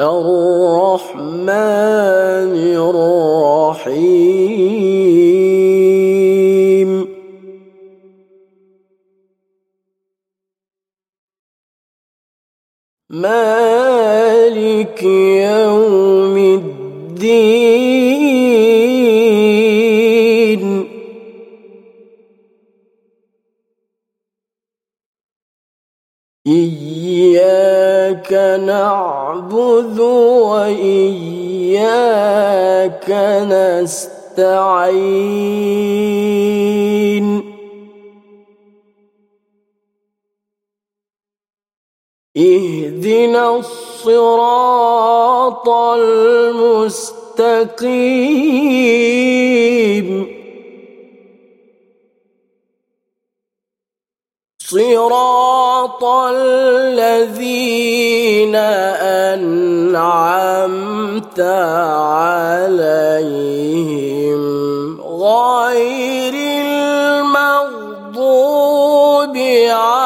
الرحمن الرحيم. مالك يوم الدين. إياك نعبد وإياك نستعين اهدنا الصراط المستقيم صراط الذين أنعمت عليهم غير المغضوب عليهم.